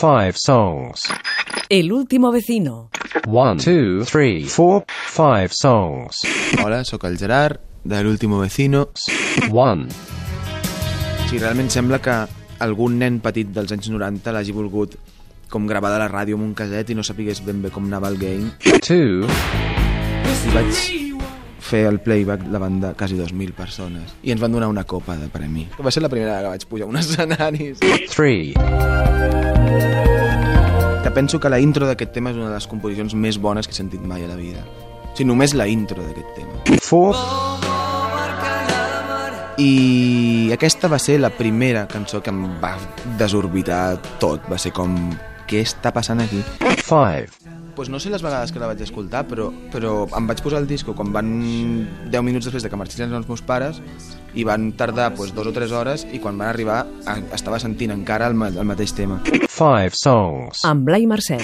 five songs. El último vecino. One, two, three, four, five songs. Hola, sóc el Gerard, de l'último vecino. One, Si realment sembla que algun nen petit dels anys 90 l'hagi volgut com gravar de la ràdio amb un caset i no sapigués ben bé com anava el game. two, I vaig fer el playback davant de quasi 2.000 persones. I ens van donar una copa de premi. Va ser la primera vegada que vaig pujar a un escenari. three, Que penso que la intro d'aquest tema és una de les composicions més bones que he sentit mai a la vida. O sigui, només la intro d'aquest tema. four, I aquesta va ser la primera cançó que em va desorbitar tot. Va ser com, què està passant aquí? five, Pues no sé les vegades que la vaig escoltar, però, però em vaig posar el disco quan van 10 minuts després de que marxessin els meus pares i van tardar pues, dos o tres hores i quan van arribar estava sentint encara el, el mateix tema. Five songs. Amb Blai Mercè.